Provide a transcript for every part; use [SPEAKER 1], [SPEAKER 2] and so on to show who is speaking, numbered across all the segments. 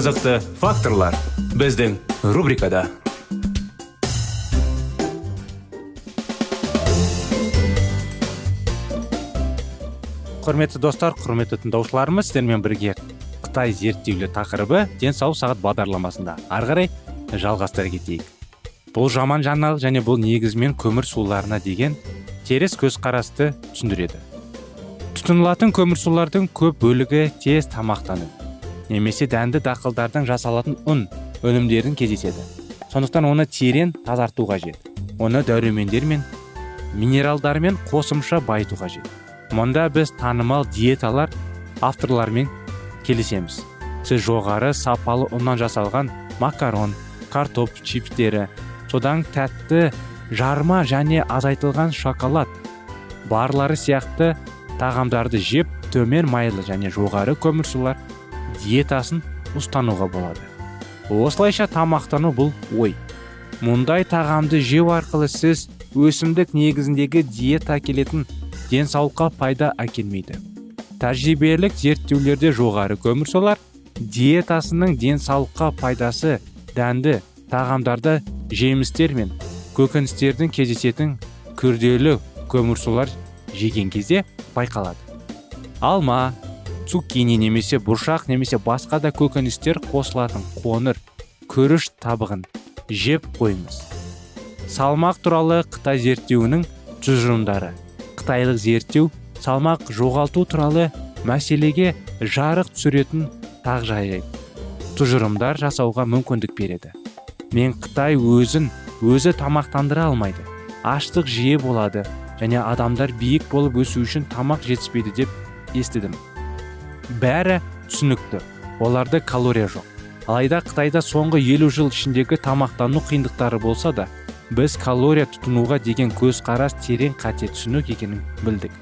[SPEAKER 1] Қызықты факторлар біздің рубрикада. Құрметті достар құрметті тыңдаушыларымыз сіздермен бірге қытай зерттеулі тақырыбы денсаулық сағат бағдарламасында. Ары қарай жалғастыра кетейік. Бұл жаман жаңалық және бұл негізінен көмір суларына деген теріс көзқарасты түсіндіреді. Тұтынылатын көмірсулардың көп бөлігі тез тамақтану. Немесе дәнді дақылдардан жасалатын ұн өнімдерін кездеседі. Сондықтан оны терең тазарту қажет. Оны дәрумендер мен минералдармен қосымша байыту қажет. Мұнда біз танымал диеталар авторлармен келісеміз. Сіз жоғары сапалы ұннан жасалған макарон картоп чипстері содан тәтті жарма және азайтылған шоколад барлары сияқты тағамдарды жеп төмен майлы және жоғары көмірсулар диетасын ұстануға болады. Осылайша тамақтану бұл ой. Мұндай тағамды жеу арқылы сіз өсімдік негізіндегі диета әкелетін денсаулыққа пайда әкелмейді. Тәжірибелік зерттеулерде жоғары көмірсулар диетасының денсаулыққа пайдасы дәнді тағамдарда жемістер мен көкөністердің кездесетін күрделі көмірсулар жеген кезде байқалады. Алма цукини немесе бұршақ немесе басқа да көкөністер қосылатын қоңыр күріш табығын жеп қойыңыз. Салмақ туралы қытай зерттеуінің тұжырымдары. Қытайлық зерттеу салмақ жоғалту туралы мәселеге жарық түсіретін тағжайып тұжырымдар жасауға мүмкіндік береді. Мен қытай өзін өзі тамақтандыра алмайды. Аштық жиі болады және адамдар биік болып өсу үшін тамақ жетіспейді деп естідім. Бәрі түсінікті. Оларда калория жоқ. Алайда қытайда соңғы елу жыл ішіндегі тамақтану қиындықтары болса да біз калория тұтынуға деген көзқарас терең қате түсінік екенін білдік.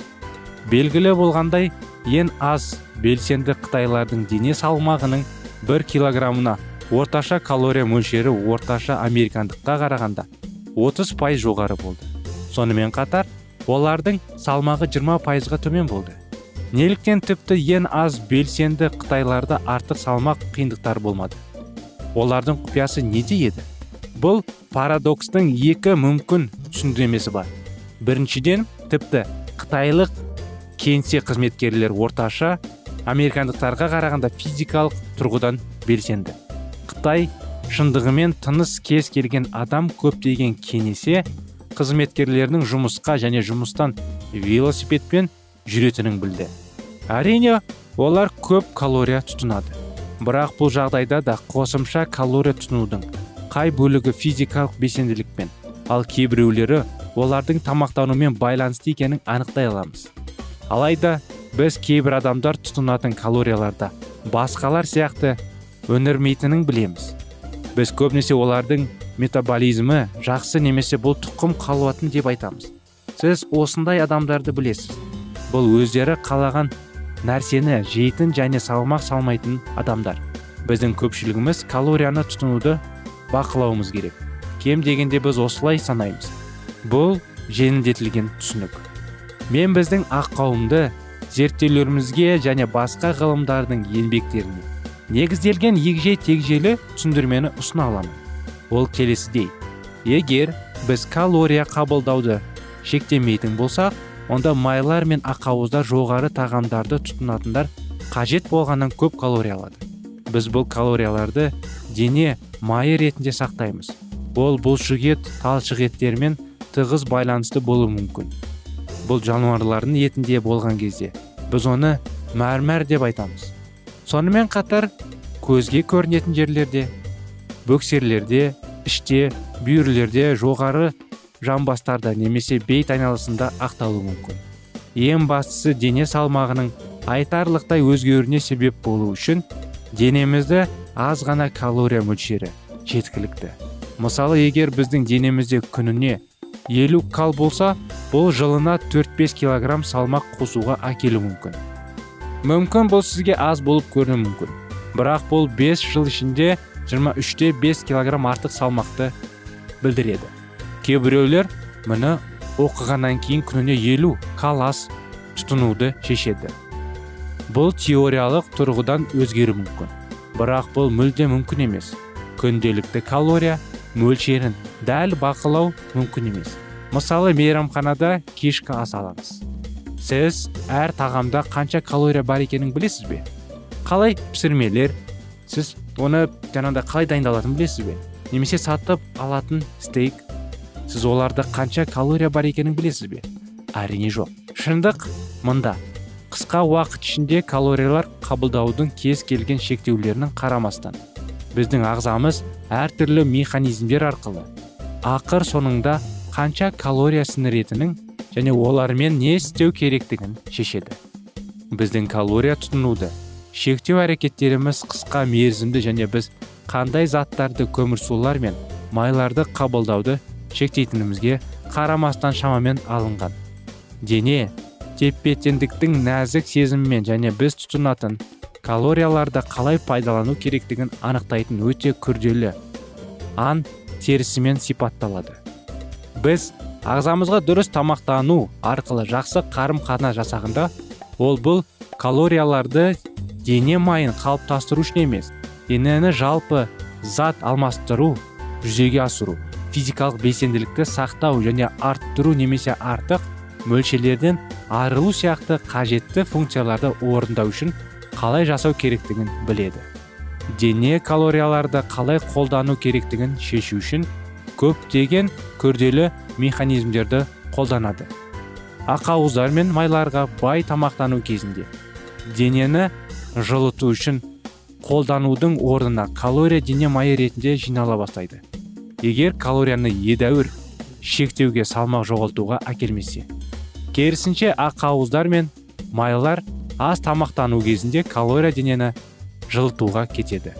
[SPEAKER 1] Белгілі болғандай ең аз белсенді қытайлардың дене салмағының бір килограммына орташа калория мөлшері орташа американдыққа қарағанда 30 пайыз жоғары болды. Сонымен қатар олардың салмағы 20 пайызға төмен болды. Неліктен тіпті ең аз белсенді қытайларда артық салмақ қиындықтар болмады. Олардың құпиясы неде еді? Бұл парадокстың екі мүмкін түсіндірмесі бар. Біріншіден тіпті қытайлық кеңсе қызметкерлер орташа американдықтарға қарағанда физикалық тұрғыдан белсенді. Қытай шындығымен тыныс кез келген адам көптеген кенесе қызметкерлерінің жұмысқа және жұмыстан велосипедпен жүретінін білді. Әрине олар көп калория тұтынады. Бірақ бұл жағдайда да қосымша калория тұтынудың қай бөлігі физикалық белсенділікпен ал кейбіреулері олардың тамақтанумен байланысты екенін анықтай аламыз. Алайда біз кейбір адамдар тұтынатын калорияларда басқалар сияқты өнірмейтінін білеміз. Біз көбінесе олардың метаболизмі жақсы немесе бұл тұқым қалуатын деп айтамыз. Сіз осындай адамдарды білесіз. Бұл өздері қалаған нәрсені жейтін және салмақ салмайтын адамдар. Біздің көпшілігіміз калорияны тұтынуды бақылауымыз керек. Кем дегенде біз осылай санаймыз. Бұл жеңілдетілген түсінік. Мен біздің ақ қауымды зерттеулерімізге және басқа ғылымдардың еңбектеріне негізделген егжей тегжейлі түсіндірмені ұсына аламын. Ол келесідей. Егер біз калория қабылдауды шектемейтін болсақ онда майлар мен ақауыздар жоғары тағамдарды тұтынатындар қажет болғаннан көп калория алады. Біз бұл калорияларды дене майы ретінде сақтаймыз. Ол бұлшық ет талшық еттермен тығыз байланысты болуы мүмкін. Бұл жануарлардың етінде болған кезде біз оны мәрмәр деп айтамыз. Сонымен қатар көзге көрінетін жерлерде бөксерлерде іште бүйірлерде жоғары жамбастарда немесе бейт айналасында ақталуы мүмкін. Ең бастысы дене салмағының айтарлықтай өзгеруіне себеп болу үшін денемізді аз ғана калория мөлшері жеткілікті. Мысалы егер біздің денемізде күніне елу кал болса бұл жылына 4-5 килограмм салмақ қосуға әкелуі мүмкін. Мүмкін бұл сізге аз болып көрінуі мүмкін. Бірақ бұл 5 жыл ішінде 23-те 5 килограмм артық салмақты білдіреді. Кейбіреулер мұны оқығаннан кейін күніне елу калас тұтынуды шешеді. Бұл теориялық тұрғыдан өзгеру мүмкін. Бірақ бұл мүлде мүмкін емес. Күнделікті калория мөлшерін дәл бақылау мүмкін емес. Мысалы мейрамханада кешкі ас аламыз. Сіз әр тағамда қанша калория бар екенін білесіз бе? Қалай пісірмелер? Сіз оны жаңағыдай қалай дайындалатынын білесіз бе? Немесе сатып алатын стейк сіз оларда қанша калория бар екенін білесіз бе? Әрине жоқ. Шындық мында. Қысқа уақыт ішінде калориялар қабылдаудың кез келген шектеулерінің қарамастан. Біздің ағзамыз әртүрлі механизмдер арқылы ақыр соңында қанша калория сіңіретінін және олармен не істеу керектігін шешеді. Біздің калория тұтынуды шектеу әрекеттеріміз қысқа мерзімді және біз қандай заттарды көмірсулар мен майларды қабылдауды шектейтінімізге қарамастан шамамен алынған. Дене тепе теңдіктің нәзік сезімімен және біз тұтынатын калорияларды қалай пайдалану керектігін анықтайтын өте күрделі ан терісімен сипатталады. Біз ағзамызға дұрыс тамақтану арқылы жақсы қарым қатынас жасағанда ол бұл калорияларды дене майын қалыптастыру үшін емес денені жалпы зат алмастыру жүзеге асыру. Физикалық белсенділікті сақтау және арттыру немесе артық мөлшерлерден арылу сияқты қажетті функцияларды орындау үшін қалай жасау керектігін біледі. Дене калорияларды қалай қолдану керектігін шешу үшін көптеген күрделі механизмдерді қолданады. Ақауыздар мен майларға бай тамақтану кезінде денені жылыту үшін қолданудың орнына калория дене майы ретінде жинала бастайды. Егер калорияны едәуір шектеуге салмақ жоғалтуға әкелмесе. Керісінше ақауыздар мен майлар аз тамақтану кезінде калория денені жылытуға кетеді.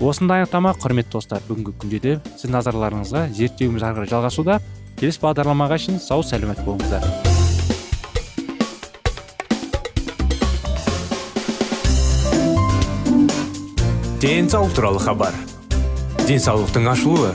[SPEAKER 1] Осындай анықтама құрметті достар бүгінгі күнде де сіз назарларыңызға зерттеуіміз ары жалғасуда. Келесі бағдарламаға шейін сау сәлемет болыңыздар.
[SPEAKER 2] Денсаулық туралы хабар. Денсаулықтың ашылуы.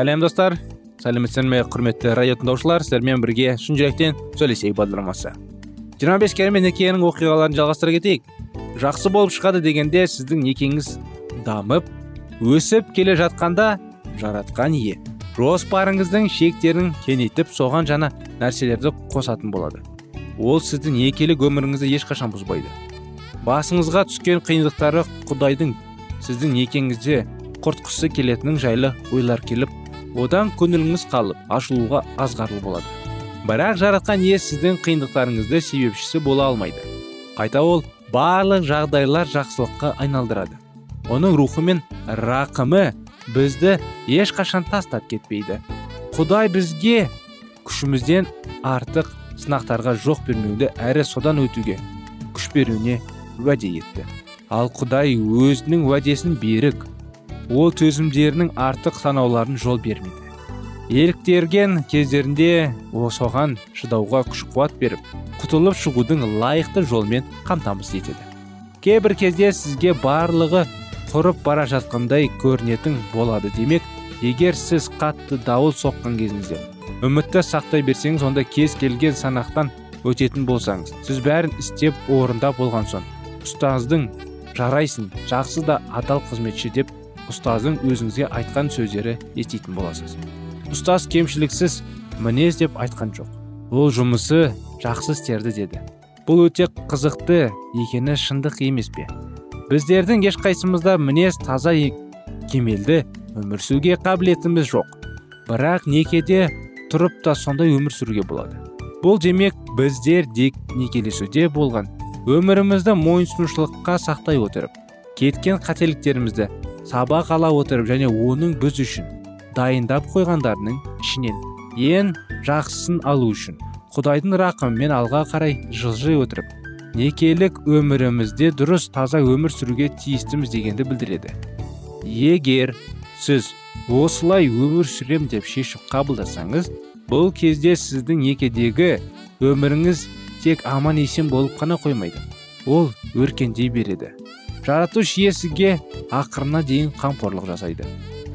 [SPEAKER 1] Сәлем достар. Сәлеметсіздер ме құрметті радио тыңдаушылар. Сіздермен бірге шын жүректен сөйлесейік бағдарламасы. жиырма бес керемет некенің оқиғаларын жалғастыра кетейік. Жақсы болып шығады дегенде сіздің некеңіз дамып өсіп келе жатқанда жаратқан ие. Жоспарыңыздың шектерін кеңейтіп соған жаңа нәрселерді қосатын болады. Ол сіздің некелік өміріңізді ешқашан бұзбайды. Басыңызға түскен қиындықтары құдайдың сіздің некеңізде құртқысы келетінің жайлы ойлар келіп одан көңіліңіз қалып ашылуға азғарлы болады. Бірақ жаратқан ие сіздің қиындықтарыңызды себепшісі бола алмайды. Қайта ол барлық жағдайлар жақсылыққа айналдырады. Оның рухы мен рақымы бізді ешқашан тастап кетпейді. Құдай бізге күшімізден артық сынақтарға жоқ бермеуді әрі содан өтуге күш беруіне уәде етті. Ал құдай өзінің уәдесін берік ол төзімдерінің артық санауларын жол бермейді. Еліктерген кездерінде соған шыдауға күш қуат беріп құтылып шығудың лайықты жолмен қамтамасыз етеді. Кейбір кезде сізге барлығы құрып бара жатқандай көрінетін болады демек егер сіз қатты дауыл соққан кезіңізде үмітті сақтай берсеңіз онда кез келген санақтан өтетін болсаңыз сіз бәрін істеп орындап болған соң ұстаздың жарайсың жақсы да адал қызметші деп ұстаздың өзіңізге айтқан сөздері еститін боласыз. Ұстаз кемшіліксіз мінез деп айтқан жоқ. Ол жұмысы жақсы істерді деді. Бұл өте қызықты екені шындық емес пе? Біздердің ешқайсымызда мінез таза кемелді өмір сүруге қабілетіміз жоқ. Бірақ некеде тұрып та сондай өмір сүруге болады. Бұл демек біздер дек некелесуде болған өмірімізді мойынсұнушылыққа сақтай отырып кеткен қателіктерімізді сабақ ала отырып және оның біз үшін дайындап қойғандарының ішінен ең жақсысын алу үшін құдайдың рақымымен алға қарай жылжи отырып некелік өмірімізде дұрыс таза өмір сүруге тиістіміз дегенді білдіреді. Егер сіз осылай өмір сүрем деп шешіп қабылдасаңыз бұл кезде сіздің некедегі өміріңіз тек аман есен болып қана қоймайды. Ол өркендей береді. Жаратушы иесіге ақырына дейін қамқорлық жасайды.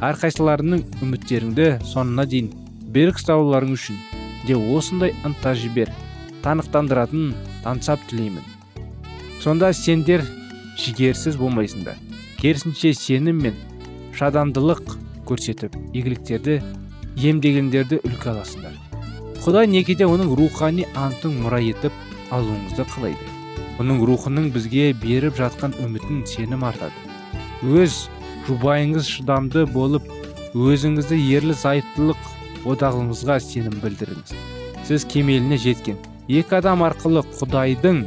[SPEAKER 1] Әрқайсыларының үміттеріңді соңына дейін берік ұстауларың үшін де осындай ынта жібер танықтандыратын ансап тілеймін. Сонда сендер жігерсіз болмайсыңдар. Керісінше сенім мен шадамдылық көрсетіп игіліктерді емдегендерді үлгі аласыңдар. Құдай некеде оның рухани антын мұра етіп алуыңызды қалайды. Оның рухының бізге беріп жатқан үмітін сенім артады. Өз жұбайыңыз шыдамды болып өзіңізді ерлі зайыптылық одағыңызға сенім білдіріңіз. Сіз кемеліне жеткен. Екі адам арқылы құдайдың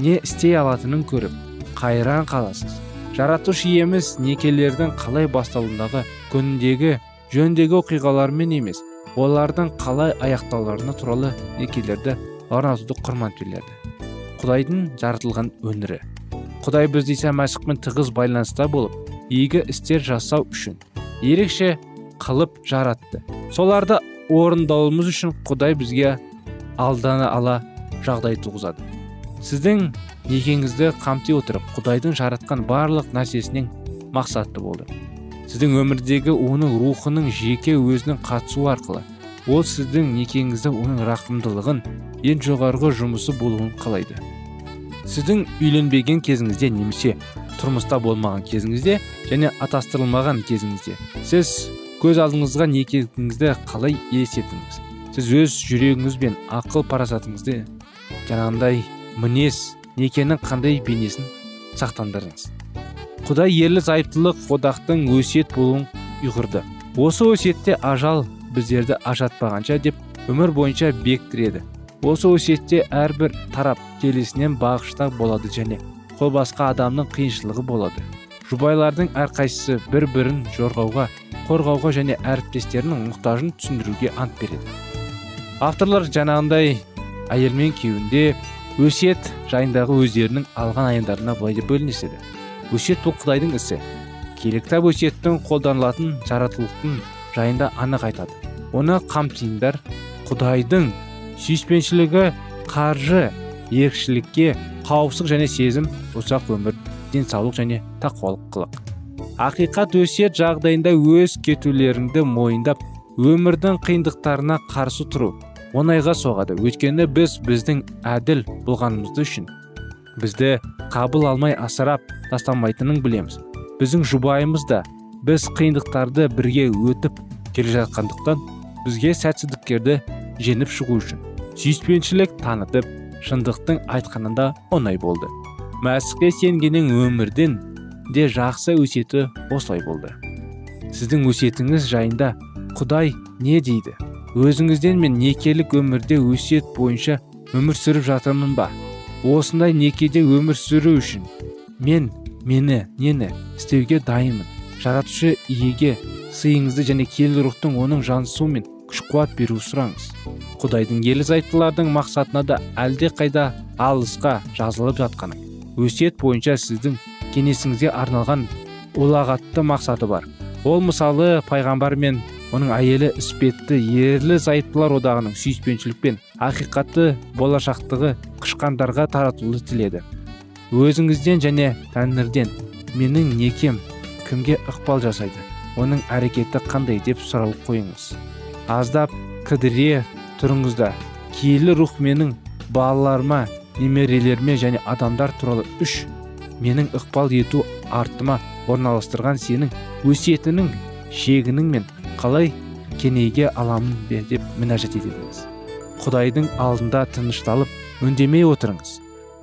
[SPEAKER 1] не істей алатынын көріп қайран қаласыз. Жаратушы иеміз некелердің қалай басталуындағы күніндегі жөндегі оқиғалармен емес олардың қалай аяқталарына туралы некелерді орнатуды құрман құдайдың жаратылған өнері құдай бізді иса мәсіхпен тығыз байланыста болып игі істер жасау үшін ерекше қылып жаратты. Соларды орындауымыз үшін құдай бізге алдана ала жағдай туғызады. Сіздің некеңізді қамти отырып құдайдың жаратқан барлық нәрсесінен мақсатты болды. Сіздің өмірдегі оның рухының жеке өзінің қатысуы арқылы ол сіздің некеңізді оның рақымдылығын ең жоғарғы жұмысы болуын қалайды. Сіздің үйленбеген кезіңізде немесе тұрмыста болмаған кезіңізде және атастырылмаған кезіңізде сіз көз алдыңызға некеңізді қалай елестеттіңіз сіз өз жүрегіңіз бен ақыл парасатыңызды жаңағындай мінез некенің қандай бейнесін сақтандырыңыз? Құдай ерлі зайыптылық одақтың өсиет болуын ұйғырды. Осы өсиетте ажал біздерді ажатпағанша деп өмір бойынша бекітіреді осы өсиетте әрбір тарап келесінен бағышта болады және қол басқа адамның қиыншылығы болады. Жұбайлардың әрқайсысы бір бірін жорғауға қорғауға және әріптестерінің мұқтажын түсіндіруге ант береді. Авторлар жаңағындай әйел мен күйеуінде өсиет жайындағы өздерінің алған аяңдарына былай деп бөлінеседі өсиет бұл құдайдың ісі. Киелі өсиеттің қолданылатын жаратылықтың жайында анық айтады. Оны қамтиындар құдайдың сүйіспеншілігі қаржы ерікшілікке қауіпсіздік және сезім ұзақ өмір денсаулық және тақуалық қылық. Ақиқат өсиет жағдайында өз кетулеріңді мойындап өмірдің қиындықтарына қарсы тұру оңайға соғады. Өйткені біз біздің әділ болғанымыз үшін бізді қабыл алмай асырап тастамайтынын білеміз. Біздің жұбайымыз да біз қиындықтарды бірге өтіп келе жатқандықтан бізге сәтсіздіктерді жеңіп шығу үшін сүйіспеншілік танытып шындықтың айтқанында оңай болды. Мәсіхке сенгеннің өмірден де жақсы өсеті осылай болды. Сіздің өсетіңіз жайында құдай не дейді? Өзіңізден мен некелік өмірде өсиет бойынша өмір сүріп жатырмын ба? Осындай некеде өмір сүру үшін мен мені нені істеуге дайынмын? Жаратушы иеге сыйыңызды және киелі рухтың оның жанысуы мен күш қуат беру сұраңыз. Құдайдың ерлі зайыптылардың мақсатына да әлде қайда алысқа жазылып жатқаны. Өсиет бойынша сіздің кеңесіңізге арналған ұлағатты мақсаты бар. Ол мысалы пайғамбар мен оның әйелі іспетті ерлі зайыптылар одағының сүйіспеншілікпен ақиқатты болашақтығы қышқандарға таратуды тіледі. Өзіңізден және тәңірден менің некем кімге ықпал жасайды? Оның әрекеті қандай деп сұрау қойыңыз. Аздап кідіре тұрыңызда киелі рух менің балаларыма немерелеріме және адамдар туралы үш менің ықпал ету артыма орналастырған сенің өсиетінің шегінің мен қалай кенейге аламын бе деп мінәжат құдайдың алдында тынышталып үндемей отырыңыз.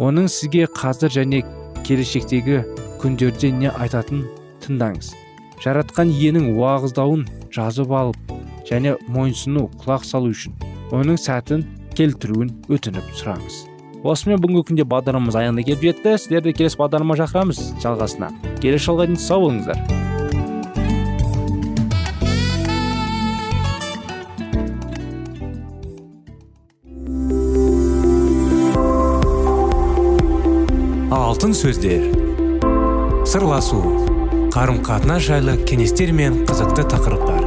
[SPEAKER 1] Оның сізге қазір және келешектегі күндерде не айтатын тыңдаңыз. Жаратқан иенің уағыздауын жазып алып және мойынсыну құлақ салу үшін оның сәтін келтіруін өтініп сұраңыз. Осымен бүгінгі күнде бағдарламамыз аяғына келіп жетті. Сіздерді келесі бағдарлама шақырамыз. Жалғасына. Келесі жолға дейін сау болыңыздар.
[SPEAKER 2] Алтын сөздер. Сырласу. Қарым қатынас жайлы кеңестер мен қызықты тақырыптар.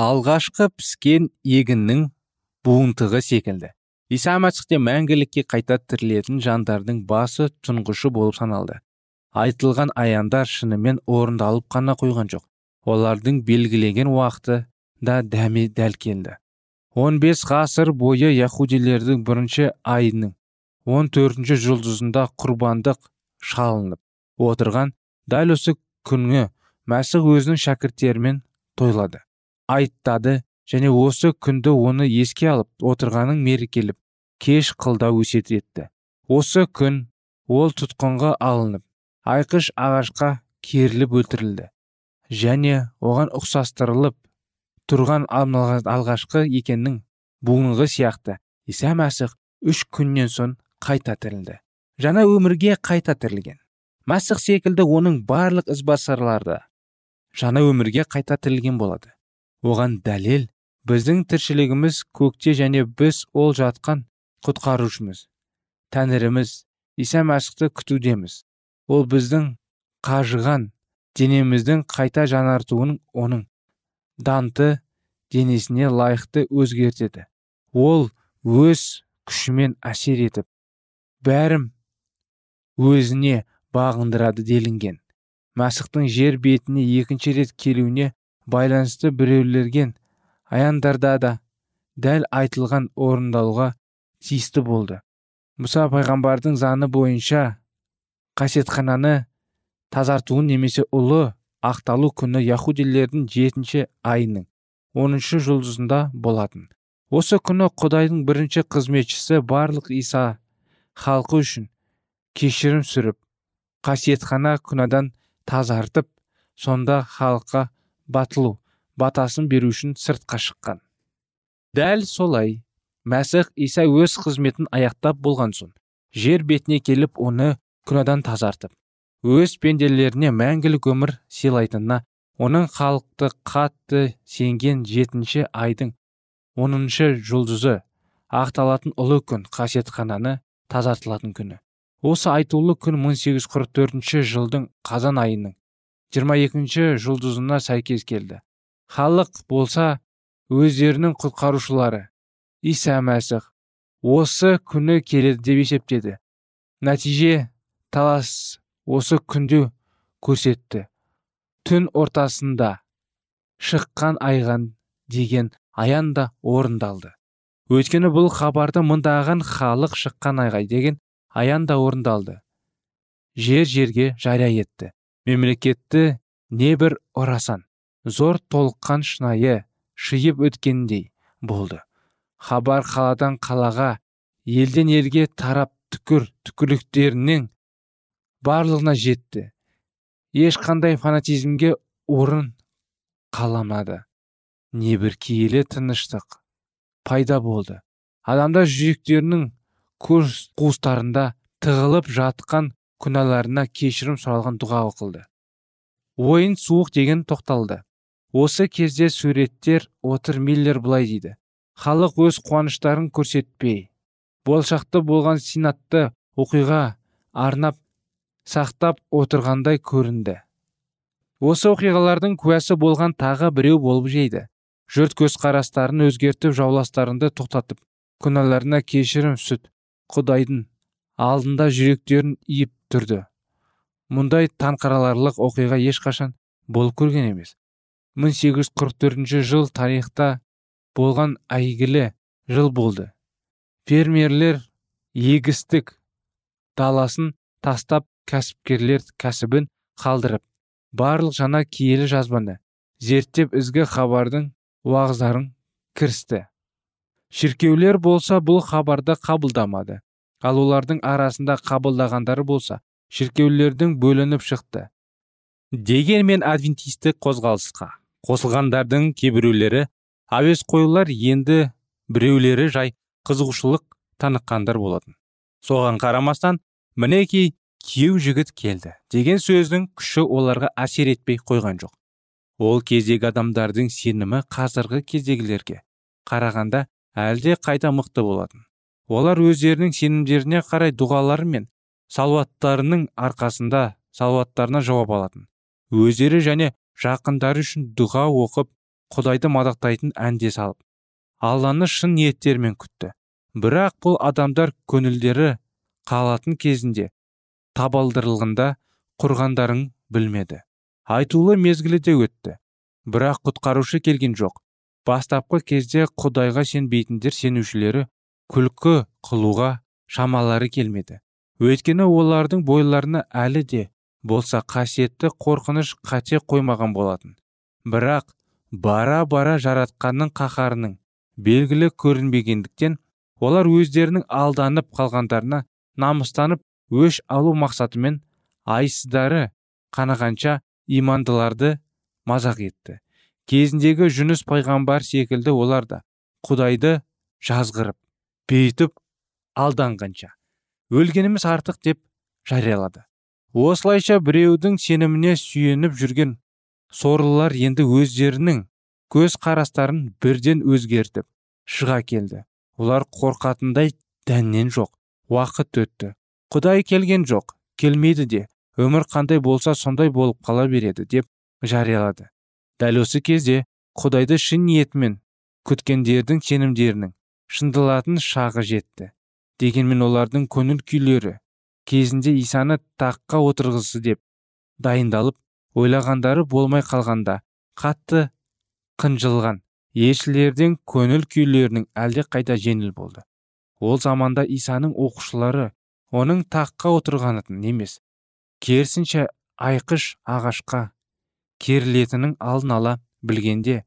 [SPEAKER 1] Алғашқы піскен егіннің буынтығы секілді. Иса мәсіхте мәңгілікке қайта тірілетін жандардың басы тұңғышы болып саналды. Айтылған аяндар шынымен орындалып қана қойған жоқ. Олардың белгіленген уақыты да дәме дәл келді. 15 ғасыр бойы яхудилердің бірінші айының он төртінші жұлдызында құрбандық шалынып отырған дәл осы күні мәсіх өзінің шәкірттерімен тойлады. Айттады және осы күнді оны еске алып отырғанын мерекеліп кеш қылдау өсет етті. Осы күн ол тұтқынға алынып айқыш ағашқа керіліп өлтірілді және оған ұқсастырылып тұрған алғашқы екеннің бүгінгі сияқты. Иса мәсіх үш күннен соң қайта тірілді. Жаңа өмірге қайта тірілген. Мәсіх секілді оның барлық ізбасарлары жаңа өмірге қайта тірілген болады. Оған дәлел біздің тіршілігіміз көкте және біз ол жатқан құтқарушымыз тәңіріміз иса мәсіхті күтудеміз. Ол біздің қажыған денеміздің қайта жаңартуын оның данты денесіне лайықты өзгертеді. Ол өз күшімен әсер етіп бәрім өзіне бағындырады делінген. Мәсіхтің жер бетіне екінші рет келуіне байланысты біреулерген аяндарда да дәл айтылған орындалуға тиісті болды. Мұса пайғамбардың заңы бойынша қасиетхананы тазартуын немесе ұлы ақталу күні яхудилердің жетінші айының оныншы жұлдызында болатын. Осы күні құдайдың бірінші қызметшісі барлық иса халқы үшін кешірім сүріп қасиетхана күнәдан тазартып сонда халыққа батылу батасын беру үшін сыртқа шыққан. Дәл солай мәсіх иса өз қызметін аяқтап болған соң жер бетіне келіп оны күнәдан тазартып өз пенделеріне мәңгілік өмір сыйлайтынына оның халықты қатты сенген жетінші айдың оныншы жұлдызы ақталатын ұлы күн қасиетхананы тазартылатын күні. Осы айтулы күн 1844 жылдың қазан айының 22 жұлдызына сәйкес келді. Халық болса өздерінің құтқарушылары. Иса мәсіх осы күні келеді деп есептеді. Нәтиже талас осы күнде көрсетті. Түн ортасында шыққан айған деген аян да орындалды. Өйткені бұл хабарды мыңдаған халық шыққан айғай деген аян да орындалды. Жер жерге жария етті. Мемлекетті небір орасан зор толыққан шынайы шиып өткендей болды. Хабар қаладан қалаға елден елге тарап түкір түкірліктерінің барлығына жетті. Ешқандай фанатизмге орын қаламады. Небір киелі тыныштық пайда болды. Адамдар жүректерінің көз қуыстарында тығылып жатқан күнәларына кешірім сұралған дұға оқылды. Ойын суық деген тоқталды. Осы кезде суреттер отыр миллер былай дейді. Халық өз қуаныштарын көрсетпей болашақта болған синатты оқиға арнап сақтап отырғандай көрінді. Осы оқиғалардың куәсі болған тағы біреу болып жейді. Жұрт көзқарастарын өзгертіп жауластарынды тоқтатып күнәларына кешірім сүт құдайдың алдында жүректерін иіп тұрды. Мұндай таңқараларлық оқиға ешқашан болып көрген емес. 1844 жыл тарихта болған әйгілі жыл болды. Фермерлер егістік даласын тастап кәсіпкерлер кәсібін қалдырып барлық жаңа киелі жазбаны зерттеп ізгі хабардың уағыздарын кірісті. Шіркеулер болса бұл хабарды қабылдамады. Ал олардың арасында қабылдағандары болса шіркеулердің бөлініп шықты. Дегенмен адвентистік қозғалысқа қосылғандардың кейбіреулері әуесқойлар енді біреулері жай қызығушылық таныққандар болатын. Соған қарамастан мінекей күйеу жігіт келді деген сөздің күші оларға әсер етпей қойған жоқ. Ол кездегі адамдардың сенімі қазіргі кездегілерге қарағанда әлде қайта мықты болатын. Олар өздерінің сенімдеріне қарай дұғалары мен салуаттарының арқасында салауаттарына жауап алатын. Өздері және жақындары үшін дұға оқып құдайды мадақтайтын әнде салып алланы шын ниеттермен күтті. Бірақ бұл адамдар көңілдері қалатын кезінде табалдырылғанда құрғандарын білмеді. Айтулы мезгілі де өтті. Бірақ құтқарушы келген жоқ. Бастапқы кезде құдайға сенбейтіндер сенушілері күлкі қылуға шамалары келмеді. Өйткені олардың бойларына әлі де болса қасиетті қорқыныш қате қоймаған болатын. Бірақ бара бара жаратқанның қаһарының белгілі көрінбегендіктен олар өздерінің алданып қалғандарына намыстанып өш алу мақсатымен айсыздары қанағанша имандыларды мазақ етті. Кезіндегі жүніс пайғамбар секілді олар да құдайды жазғырып бейтіп алданғанша. Өлгеніміз артық деп жариялады. Осылайша біреудің сеніміне сүйеніп жүрген сорлылар енді өздерінің көз қарастарын бірден өзгертіп шыға келді. Олар қорқатындай дәннен жоқ уақыт өтті. Құдай келген жоқ келмейді де өмір қандай болса сондай болып қала береді деп жариялады. Дәл осы кезде құдайды шын ниетімен күткендердің сенімдерінің шындалатын шағы жетті. Дегенмен олардың көңіл күйлері кезінде исаны таққа отырғысы деп дайындалып ойлағандары болмай қалғанда қатты қынжылған елшілердің көңіл күйлерінің әлде қайда жеңіл болды. Ол заманда исаның оқушылары оның таққа отырғанын емес керісінше айқыш ағашқа керілетінін алдын ала білгенде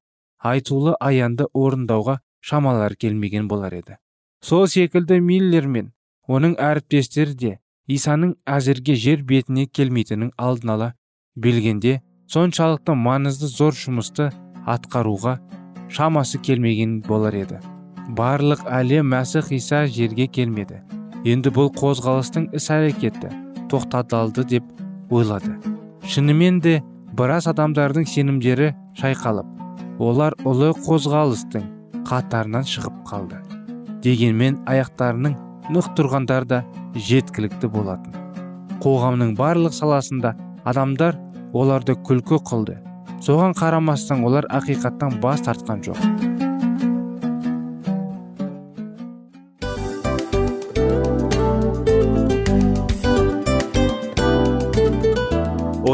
[SPEAKER 1] айтулы аянды орындауға шамалары келмеген болар еді. Сол секілді миллер мен оның әріптестері де исаның әзірге жер бетіне келмейтінін алдын ала білгенде соншалықты маңызды зор жұмысты атқаруға шамасы келмеген болар еді. Барлық әлем мәсіх иса жерге келмеді. Енді бұл қозғалыстың іс әрекеті тоқтатылды деп ойлады. Шынымен де біраз адамдардың сенімдері шайқалып олар ұлы қозғалыстың қатарынан шығып қалды. Дегенмен аяқтарының нық тұрғандар да жеткілікті болатын. Қоғамның барлық саласында адамдар оларды күлкі қылды. Соған қарамастан олар ақиқаттан бас тартқан жоқ.